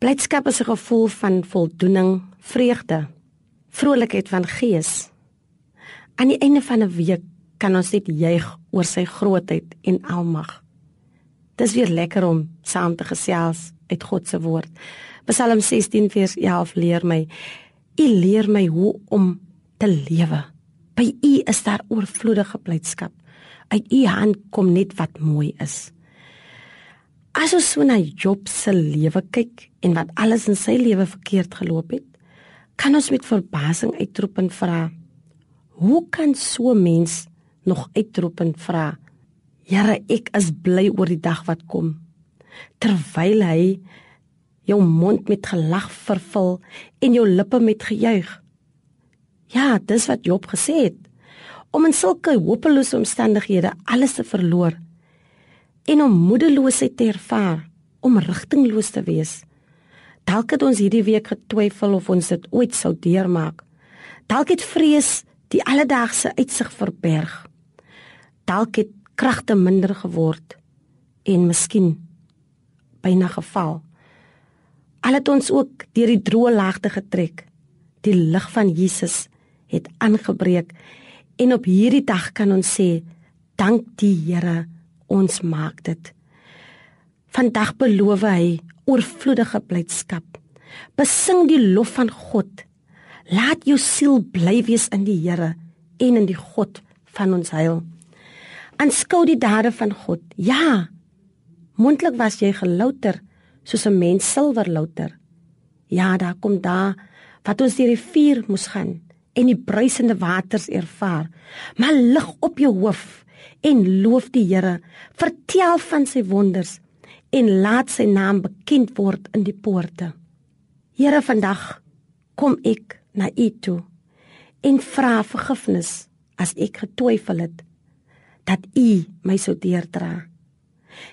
Blydskap is 'n gevoel van voldoening, vreugde, vrolikheid van gees. Aan die einde van 'n week kan ons net juig oor sy grootheid en almag. Dis weer lekker om saam te gesels uit God se woord. Psalm 16 vers 11 leer my: U leer my hoe om te lewe. By U is daar oorvloedige blydskap. Uit U hand kom net wat mooi is. As ons so na Job se lewe kyk en wat alles in sy lewe verkeerd geloop het, kan ons met verbasing uitroep en vra: Hoe kan so 'n mens nog uitroep en vra: Here, ek is bly oor die dag wat kom. Terwyl hy jou mond met gelag vervul en jou lippe met gejuig. Ja, dis wat Job gesê het. Om in sulke hopelose omstandighede alles te verloor en om moedeloosheid te ervaar, om rigtingloos te wees. Dalk het ons hierdie week getwyfel of ons dit ooit sou deurmaak. Dalk het vrees die alledaagse uitsig verberg. Dalk het kragte minder geword en miskien byna geval. Al het ons ook deur die droë laagte getrek. Die lig van Jesus het aangebreek en op hierdie dag kan ons sê dank die Here ons maak dit. Vandag beloof hy oorvloedige blydskap. Besing die lof van God. Laat jou siel bly wees in die Here en in die God van ons heil. Aanskou die dade van God. Ja. Mondelik was jy gelouter soos 'n mens silwer louter. Ja, daar kom daar wat ons deur die vuur moes gaan en die bruisende waters ervaar. Maar lig op jou hoof en loof die Here. Vertel van sy wonders en laat sy naam bekend word in die poorte. Here, vandag kom ek na U toe en vra vergifnis as ek getwyfel het dat U my sou deerdra.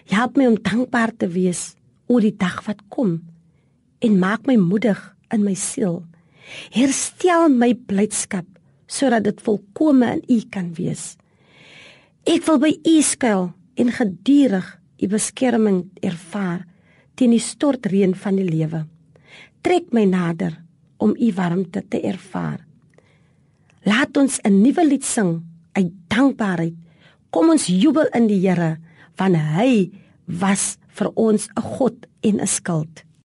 Help my om dankbaar te wees oor die dag wat kom en maak my moedig in my siel. Herstel my blydskap sodat dit volkome in U kan wees. Ek wil by U skuil en gedurig U beskerming ervaar teen die stortreën van die lewe. Trek my nader om U warmte te ervaar. Laat ons 'n nuwe lied sing uit dankbaarheid. Kom ons jubel in die Here want hy was vir ons 'n God en 'n skild.